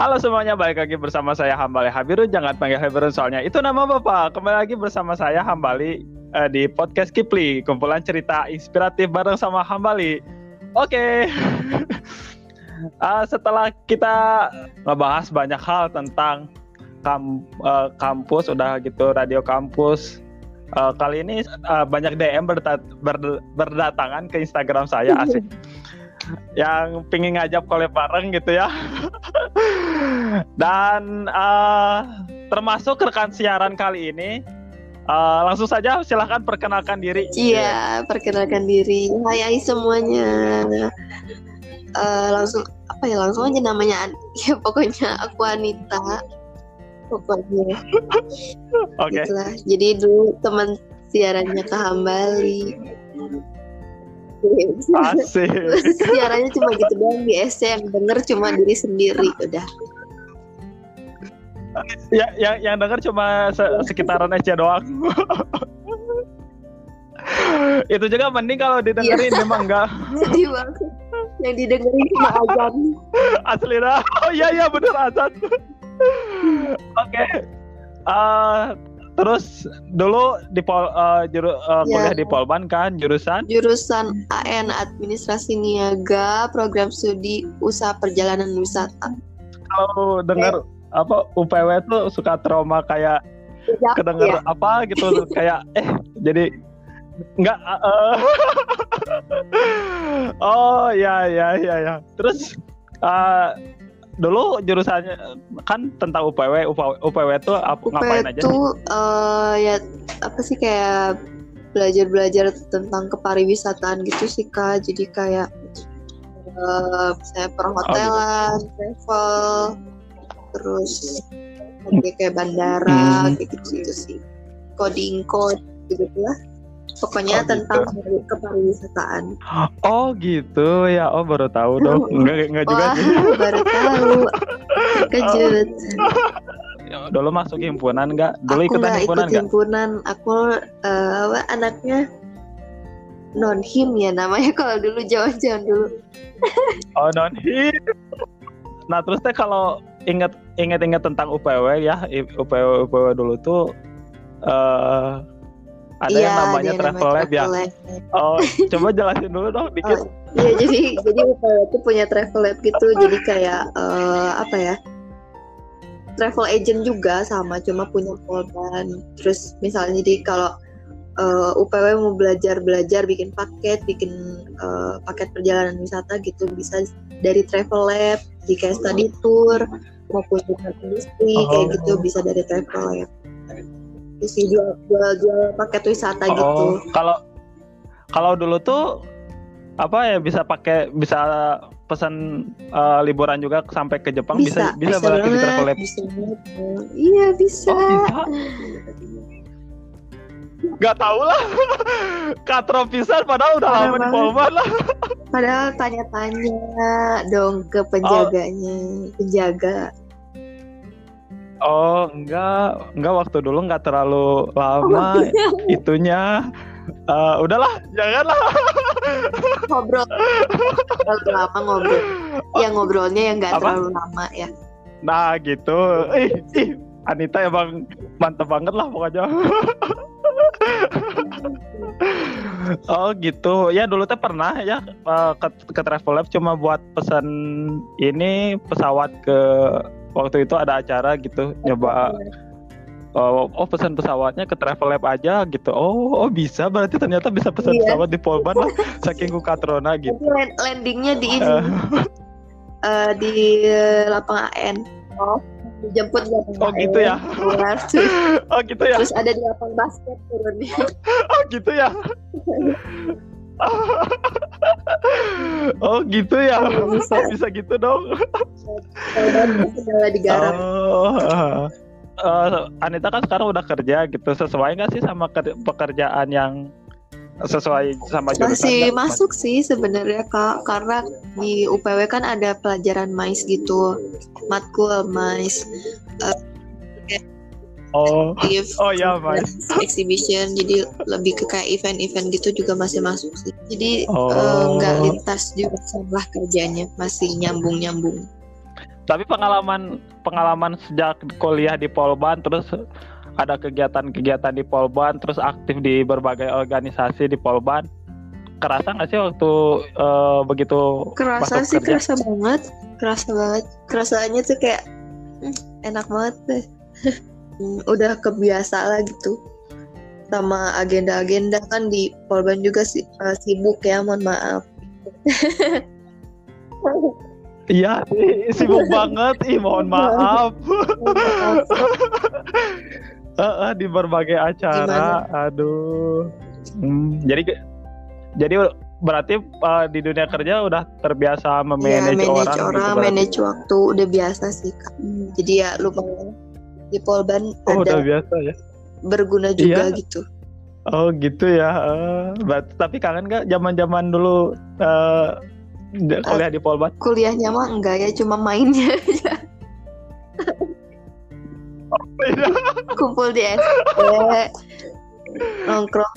Halo semuanya, balik lagi bersama saya Hambali Habiru. Jangan panggil Habiru soalnya itu nama bapak. Kembali lagi bersama saya Hambali uh, di podcast Kipli, kumpulan cerita inspiratif bareng sama Hambali. Oke. Okay. uh, setelah kita ngebahas banyak hal tentang kam, uh, kampus, udah gitu radio kampus. Uh, kali ini uh, banyak DM berdat berdatangan ke Instagram saya asik. yang pingin ngajak collab bareng gitu ya. Dan uh, termasuk rekan siaran kali ini uh, langsung saja silahkan perkenalkan diri. Iya, perkenalkan diri. Hai, hai semuanya. Uh, langsung apa ya langsung aja namanya ya pokoknya aku Anita pokoknya oke okay. jadi dulu teman siarannya ke Hambali Asik. Siarannya cuma gitu doang di SC yang denger cuma diri sendiri udah. Ya, yang yang denger cuma se sekitaran SC doang. Itu juga mending kalau didengerin iya. memang enggak. Sedih banget. Yang didengerin cuma azan. Asli dah. Oh iya iya bener azan. Oke. Okay. Uh, Terus dulu di pol uh, juru, uh, kuliah di Polban kan jurusan? Jurusan AN Administrasi Niaga, program studi Usaha Perjalanan Wisata. Kalau dengar okay. apa UPW tuh suka trauma kayak ya, kedenger ya. apa gitu kayak eh jadi enggak uh, oh ya ya ya ya terus uh, dulu jurusannya kan tentang UPW UPW, UPW itu apa UPW ngapain aja itu uh, ya apa sih kayak belajar-belajar tentang kepariwisataan gitu sih kak. Jadi kayak uh, saya perhotelan oh, gitu. travel terus kayak kayak bandara hmm. kayak gitu, gitu sih. Coding code gitu lah pokoknya oh, tentang gitu. kepariwisataan. Oh gitu ya, oh baru tahu dong. Enggak enggak juga sih. baru tahu. Kejut. Ya, dulu masuk himpunan enggak? Dulu aku ikutan himpunan ikut himpunan. Aku uh, anaknya non him ya namanya kalau dulu jauh-jauh dulu. oh non him. Nah terus teh kalau ingat ingat ingat tentang UPW ya UPW UPW dulu tuh uh, ada ya, yang namanya travel lab ya. Lab. Oh, coba jelasin dulu dong dikit. Oh, iya, jadi jadi itu punya travel lab gitu. Jadi kayak uh, apa ya? Travel agent juga sama, cuma punya polban. Terus misalnya jadi kalau uh, eh, UPW mau belajar-belajar bikin paket, bikin uh, paket perjalanan wisata gitu bisa dari travel lab, di kayak study tour maupun industri oh. kayak gitu bisa dari travel lab sih jual jual jual paket wisata oh, gitu. Kalau kalau dulu tuh apa ya bisa pakai bisa pesan uh, liburan juga sampai ke Jepang bisa bisa, bisa, bisa di travel. Bisa Iya bisa. Oh, bisa. Gak tau lah Katro pisan padahal udah lama di Polman lah Padahal tanya-tanya dong ke penjaganya oh. Penjaga Oh enggak, enggak waktu dulu enggak terlalu lama oh, itunya. Uh, udahlah, janganlah. Ngobrol. terlalu lama ngobrol. Ya ngobrolnya yang enggak terlalu lama ya. Nah gitu. Ih, ih, Anita emang mantep banget lah pokoknya. oh gitu ya dulu teh pernah ya eh, ke, ke travel lab cuma buat pesan ini pesawat ke waktu itu ada acara gitu nyoba Oh, oh pesan pesawatnya ke travel lab aja gitu. Oh, oh bisa berarti ternyata bisa pesan iya. pesawat di Polban lah saking Katrona gitu. Land landingnya di ini. uh, di lapangan AN. Oh, dijemput di Oh gitu ya. oh gitu ya. Terus ada di lapangan basket turunnya. oh gitu ya. oh gitu ya? Bisa, bisa gitu dong? Digarap oh, uh, Anita kan sekarang udah kerja gitu. Sesuai nggak sih sama pekerjaan yang sesuai sama jurusan masih kan? masuk sih sebenarnya kak. Karena di UPW kan ada pelajaran mais gitu. Matkul mais. Uh, Oh, oh ya, mas. Exhibition, jadi lebih ke kayak event-event gitu juga masih masuk sih. Jadi oh. uh, nggak lintas juga salah kerjanya, masih nyambung-nyambung. tapi pengalaman pengalaman sejak kuliah di Polban terus ada kegiatan-kegiatan di Polban terus aktif di berbagai organisasi di Polban kerasa nggak sih waktu uh, begitu kerasa sih kerja? kerasa banget kerasa banget kerasanya tuh kayak hmm, enak banget deh hmm, udah kebiasa lah gitu sama agenda-agenda kan di Polban juga sih uh, sibuk ya mohon maaf Iya, sibuk banget. Ih, mohon maaf. uh, uh, di berbagai acara. Gimana? Aduh. Hmm, jadi jadi berarti uh, di dunia kerja udah terbiasa memanage ya, orang, orang gitu manage waktu udah biasa sih kak. Hmm, jadi ya lupa di Polban oh, ada udah biasa ya. Berguna juga iya. gitu. Oh gitu ya. Uh, tapi kangen gak zaman-zaman dulu uh, kuliah di Polban? Kuliahnya mah enggak ya, cuma mainnya aja. oh, iya. Kumpul di SD, nongkrong,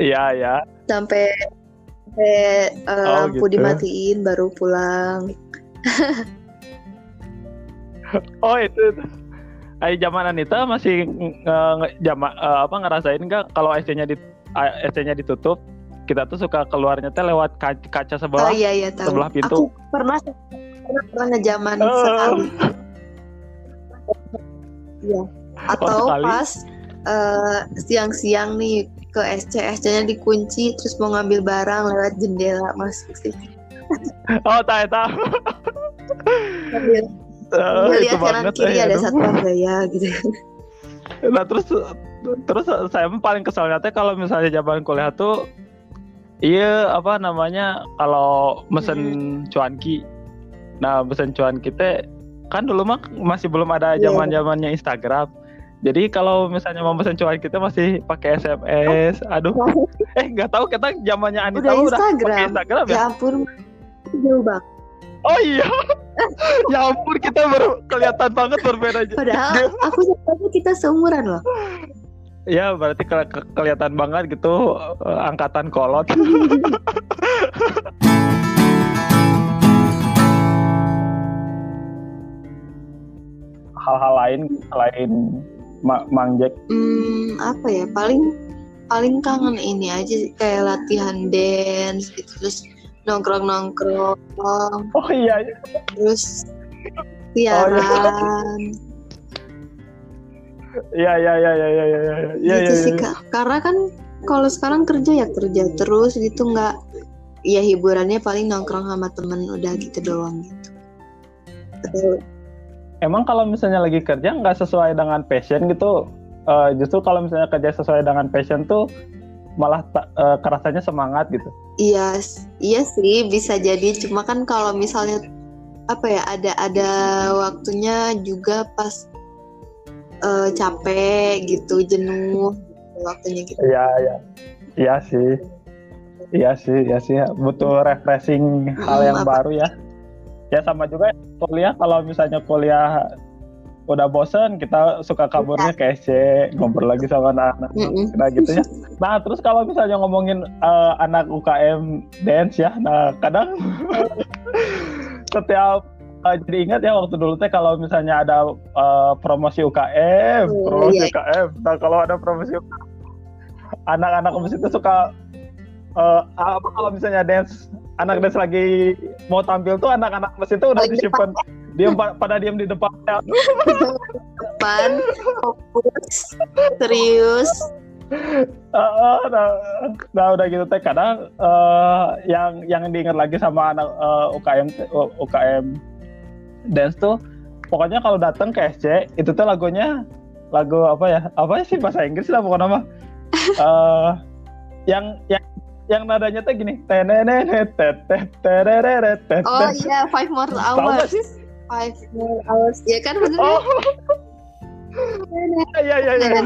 Iya ya. Sampai sampai uh, oh, lampu gitu. dimatiin baru pulang. oh itu. Ay zaman Anita masih uh, jama, uh, apa ngerasain nggak kalau SC-nya di uh, SC-nya ditutup kita tuh suka keluarnya teh lewat kaca, kaca sebelah oh, iya, iya, tahu. sebelah pintu. Aku pernah pernah, pernah zaman uh. sekali. Iya. Atau oh, pas siang-siang uh, nih ke SC SC-nya dikunci terus mau ngambil barang lewat jendela masuk sih oh tahu tahu uh, kanan kiri ya, ada satu gaya gitu nah terus terus saya paling kesalnya teh kalau misalnya zaman kuliah tuh iya apa namanya kalau mesen hmm. cuanki nah mesen cuan kita kan dulu mah masih belum ada iya. zaman zamannya Instagram jadi kalau misalnya mau pesan cuan kita masih pakai SMS. Aduh. eh nggak tahu kita zamannya Anita udah, udah pakai Instagram ya. Ya ampun. Jauh banget. Oh iya. ya ampun kita baru kelihatan banget berbeda. Padahal aku sama kita seumuran loh. Ya berarti ke ke kelihatan banget gitu uh, angkatan kolot. hal-hal lain selain Ma Mang Jack? Hmm, apa ya? Paling paling kangen ini aja kayak latihan dance gitu terus nongkrong nongkrong. Oh iya. iya. Terus siaran. Iya iya iya iya iya iya. Iya gitu ya, sih kak. Karena kan kalau sekarang kerja ya kerja terus gitu nggak ya hiburannya paling nongkrong sama temen udah gitu doang gitu emang kalau misalnya lagi kerja nggak sesuai dengan passion gitu uh, justru kalau misalnya kerja sesuai dengan passion tuh malah uh, kerasanya semangat gitu. Iya iya sih bisa jadi. Cuma kan kalau misalnya apa ya ada ada waktunya juga pas uh, capek gitu jenuh waktunya gitu. Iya iya. Iya sih. Iya sih iya sih. Butuh refreshing hal yang apa? baru ya. Ya sama juga kuliah. Kalau misalnya kuliah udah bosen kita suka kaburnya ke SC ngobrol lagi sama anak-anak nah gitu ya. Nah terus kalau misalnya ngomongin uh, anak UKM dance ya nah kadang setiap uh, jadi ingat ya waktu dulu teh kalau misalnya ada uh, promosi UKM oh, promosi iya. UKM nah kalau ada promosi anak-anak musik itu suka uh, apa kalau misalnya dance anak dance lagi mau tampil tuh anak-anak mesin tuh udah disimpan diam pada diam di depan depan fokus serius. Uh, nah, nah udah gitu teh kadang uh, yang yang diingat lagi sama anak uh, UKM UKM dance tuh pokoknya kalau datang ke SC itu tuh lagunya lagu apa ya apa sih bahasa Inggris lah pokoknya mah. Uh, yang yang yang nadanya tuh gini oh iya five more hours five more hours. Ya kan bener oh. Iya iya iya.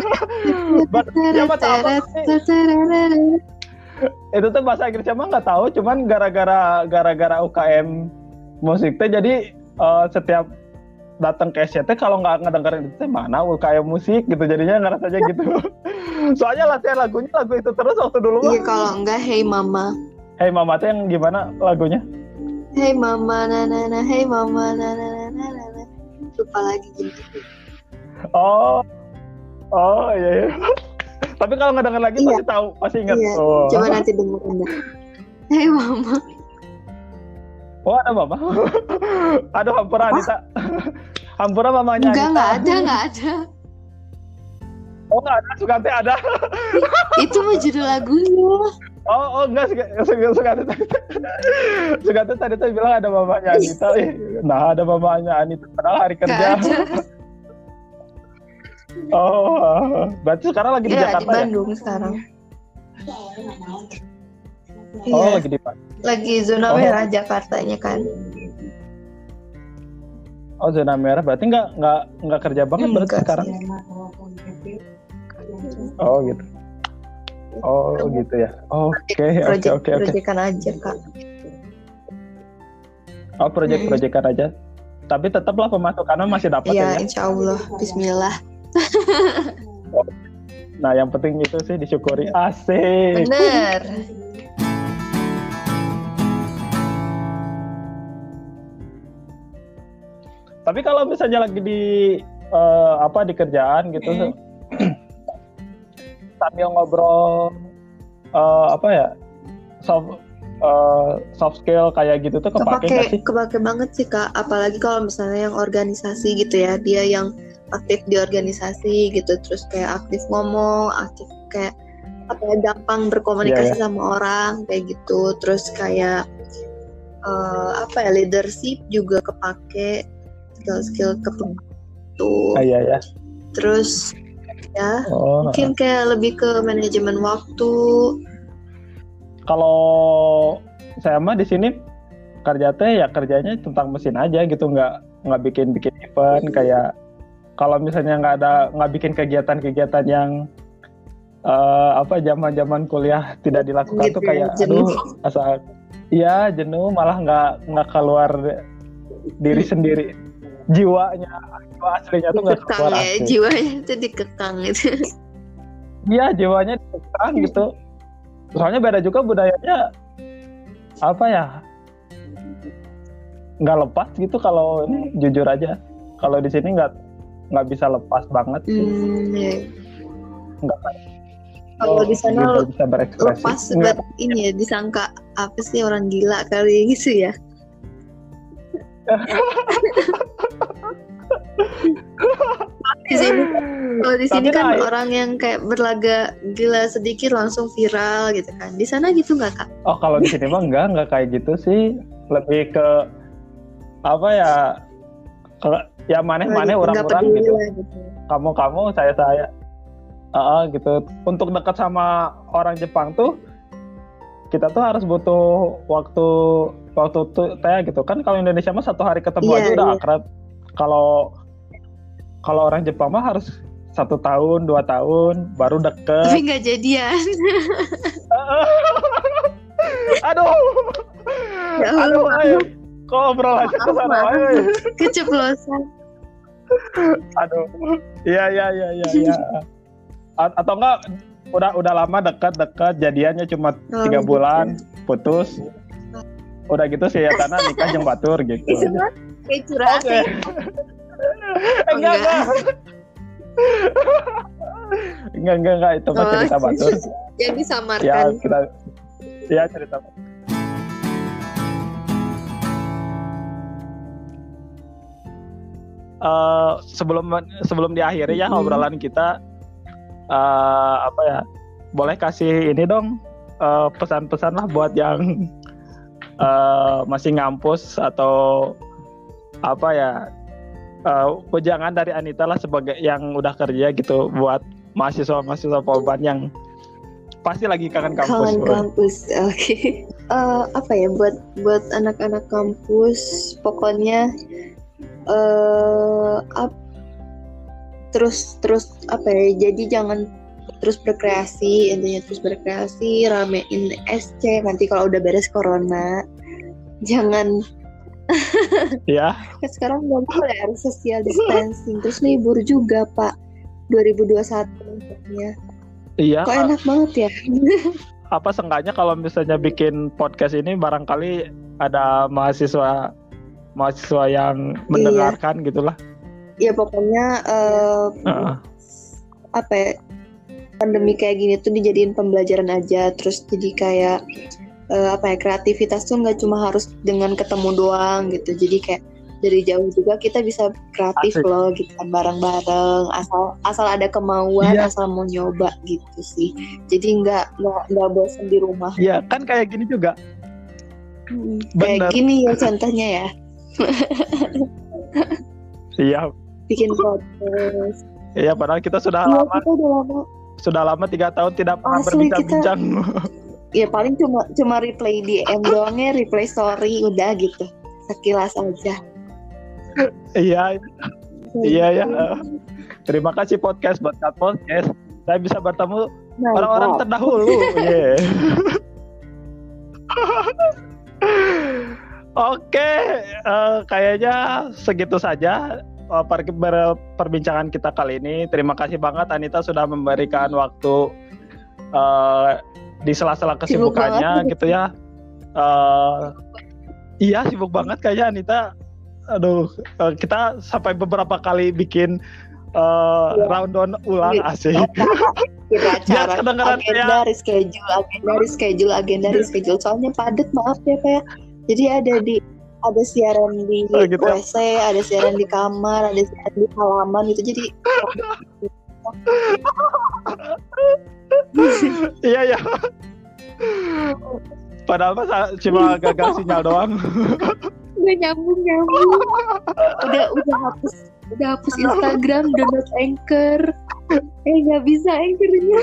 Itu tuh bahasa Inggrisnya mah nggak tahu, cuman gara-gara gara-gara UKM musik teh jadi uh, setiap datang ke SCT kalau nggak ngedengerin itu mana UKM musik gitu jadinya ngerasanya gitu. Soalnya latihan lagunya lagu itu terus waktu dulu iya kalau enggak Hey Mama. Hey Mama tuh yang gimana lagunya? Hey mama na na na. Hey mama na na lupa lagi gitu Oh, oh iya. iya. Tapi kalau nggak denger lagi Iya. pasti tahu, pasti ingat. iya Oh. coba nanti dengerin dah hey mama Oh ada mama. Aduh Hampura Anita. Hampura mamanya enggak enggak ada enggak ada Oh nggak ada, Sugante ada. itu mah judul lagunya Oh, oh enggak, Sugante Sugante tadi. Sugante tadi tuh bilang ada mamanya Anita. Nah ada mamanya Anita. Padahal hari kerja. Oh, berarti sekarang lagi di ya di Jakarta ya? Bandung sekarang Oh iya lagi di lagi zona Oh. merah Jakartanya kan Oh zona merah, berarti nggak nggak nggak kerja banget berarti sekarang? Oh gitu. Oh gitu ya. Oke oke oke oke. proyekan aja kak Oh proyek-proyekan aja. Tapi tetaplah pemasukannya masih dapat ya ya. insya Allah Bismillah Nah yang penting itu sih disyukuri. Asik. bener Tapi kalau misalnya lagi di eh, apa di kerjaan gitu Hmm. Sambil ngobrol eh, apa ya soft eh, soft skill kayak gitu tuh kepake kepake sih? kepake banget sih kak apalagi kalau misalnya yang organisasi gitu ya dia yang aktif di organisasi gitu terus kayak aktif ngomong aktif kayak apa ya gampang berkomunikasi Iya, sama orang kayak gitu terus kayak eh, apa ya leadership juga kepake skill-skill kepake tuh Ah, iya ya. terus ya. Oh, mungkin kayak lebih ke manajemen waktu. Kalau saya mah di sini kerja teh ya kerjanya tentang mesin aja gitu nggak nggak bikin bikin event kayak kalau misalnya nggak ada nggak bikin kegiatan-kegiatan yang eh, apa zaman-zaman kuliah tidak dilakukan Gitu tuh ya, kayak jenuh. aduh asa iya jenuh malah nggak nggak keluar diri sendiri jiwanya jiwa aslinya tuh nggak dikekang keluar ya asli. jiwanya itu dikekang gitu Iya jiwanya ditekan gitu. Soalnya beda juga budayanya apa ya nggak lepas gitu kalau ini jujur aja kalau di sini nggak nggak bisa lepas banget sih Hmm, ya. nggak Kalau di sana bisa berekspresi lepas buat ini ya disangka apa sih orang gila kali gitu ya. di sini kalau di sini kan nah, orang yang kayak berlaga gila sedikit langsung viral gitu kan. Di sana gitu nggak kak? oh kalau di sini mah enggak nggak kayak gitu sih lebih ke apa ya ke ya maneh maneh orang-orang gitu gitu. kamu kamu saya saya Ah, gitu untuk dekat sama orang Jepang tuh kita tuh harus butuh waktu waktu tuh teh gitu kan kalau Indonesia mah satu hari ketemu Iya, aja udah iya. akrab kalau kalau orang Jepang mah harus satu tahun dua tahun baru deket Tapi nggak jadian. aduh Ya aduh ayo kok obrolan ke sana ayo. Keceplosan. aduh iya iya iya iya iya. A- atau enggak udah udah lama dekat dekat jadiannya cuma Oh, tiga gitu. bulan putus udah gitu sih ya tanah nikah yang batur gitu Itu mah kayak curhat Oke. Enggak, enggak. enggak. enggak, enggak. Itu mah Oh, cerita batur. Yang Ya, kita... Ya, cerita Eh, sebelum sebelum diakhiri ya Hmm. obrolan kita eh, apa ya boleh kasih ini dong eh, pesan-pesan lah buat yang eh, masih ngampus atau apa ya wejangan dari Anita lah sebagai yang udah kerja gitu buat mahasiswa-mahasiswa Polban yang pasti lagi kangen kampus. Bro. kampus, oke. Eh, apa ya buat buat anak-anak kampus, pokoknya eh ap- terus terus apa ya? Jadi jangan terus berkreasi, intinya terus berkreasi, ramein SC. Nanti kalau udah beres corona, jangan Ya, kan sekarang nggak boleh harus social distancing. Terus libur juga Pak 2021 maksudnya. iya. Kok enak banget ya? Apa seenggaknya kalau misalnya bikin podcast ini barangkali ada mahasiswa mahasiswa yang mendengarkan iya. gitulah. Ya pokoknya uh, uh. apa ya pandemi kayak gini tuh dijadiin pembelajaran aja terus jadi kayak uh, apa ya kreativitas tuh nggak cuma harus dengan ketemu doang gitu. Jadi kayak dari jauh juga kita bisa kreatif Asik. loh gitu kan bareng-bareng asal asal ada kemauan iya. asal mau nyoba gitu sih. Jadi nggak nggak bosan di rumah. Iya kan kayak gini juga. Hmm, kayak gini ya contohnya ya. Iya. Bikin podcast. Iya padahal kita sudah ya, lama kita udah lama. sudah lama tiga tahun tidak pernah berbincang-bincang ya paling cuma cuma replay di DM doangnya replay story udah gitu. Sekilas aja. Iya iya ya terima kasih podcast buat podcast. Saya bisa bertemu orang-orang terdahulu. Yeah. Oke, uh, kayaknya segitu saja uh, per perbincangan kita kali ini. Terima kasih banget Anita sudah memberikan waktu uh, di sela-sela kesibukannya gitu ya. Uh, iya sibuk banget kayaknya Anita aduh eh, kita sampai beberapa kali bikin uh, ya. rundown ulang iya. asik. Kita cara agenda ya. reschedule, agenda reschedule, agenda reschedule. Soalnya padat maaf ya pak. Ya. Jadi ada di ada siaran di oh, gitu ya? WC, ada siaran di kamar, ada siaran di halaman itu jadi. Iya ya. Padahal mah cuma gagal sinyal doang udah nyambung nyambung udah udah hapus udah hapus Instagram download Anchor eh nggak bisa Anchornya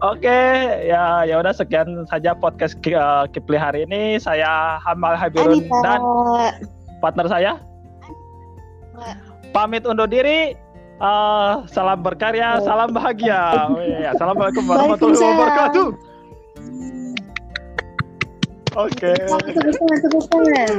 Oke, ya ya udah sekian saja podcast uh, Kipli hari ini. Saya Hamal Habirun Anita. dan partner saya. Pamit undur diri. Uh, salam berkarya, salam bahagia. Oh, iya. Assalamualaikum warahmatullahi wabarakatuh. Oke. Okay. Tepuk tangan, tepuk tangan.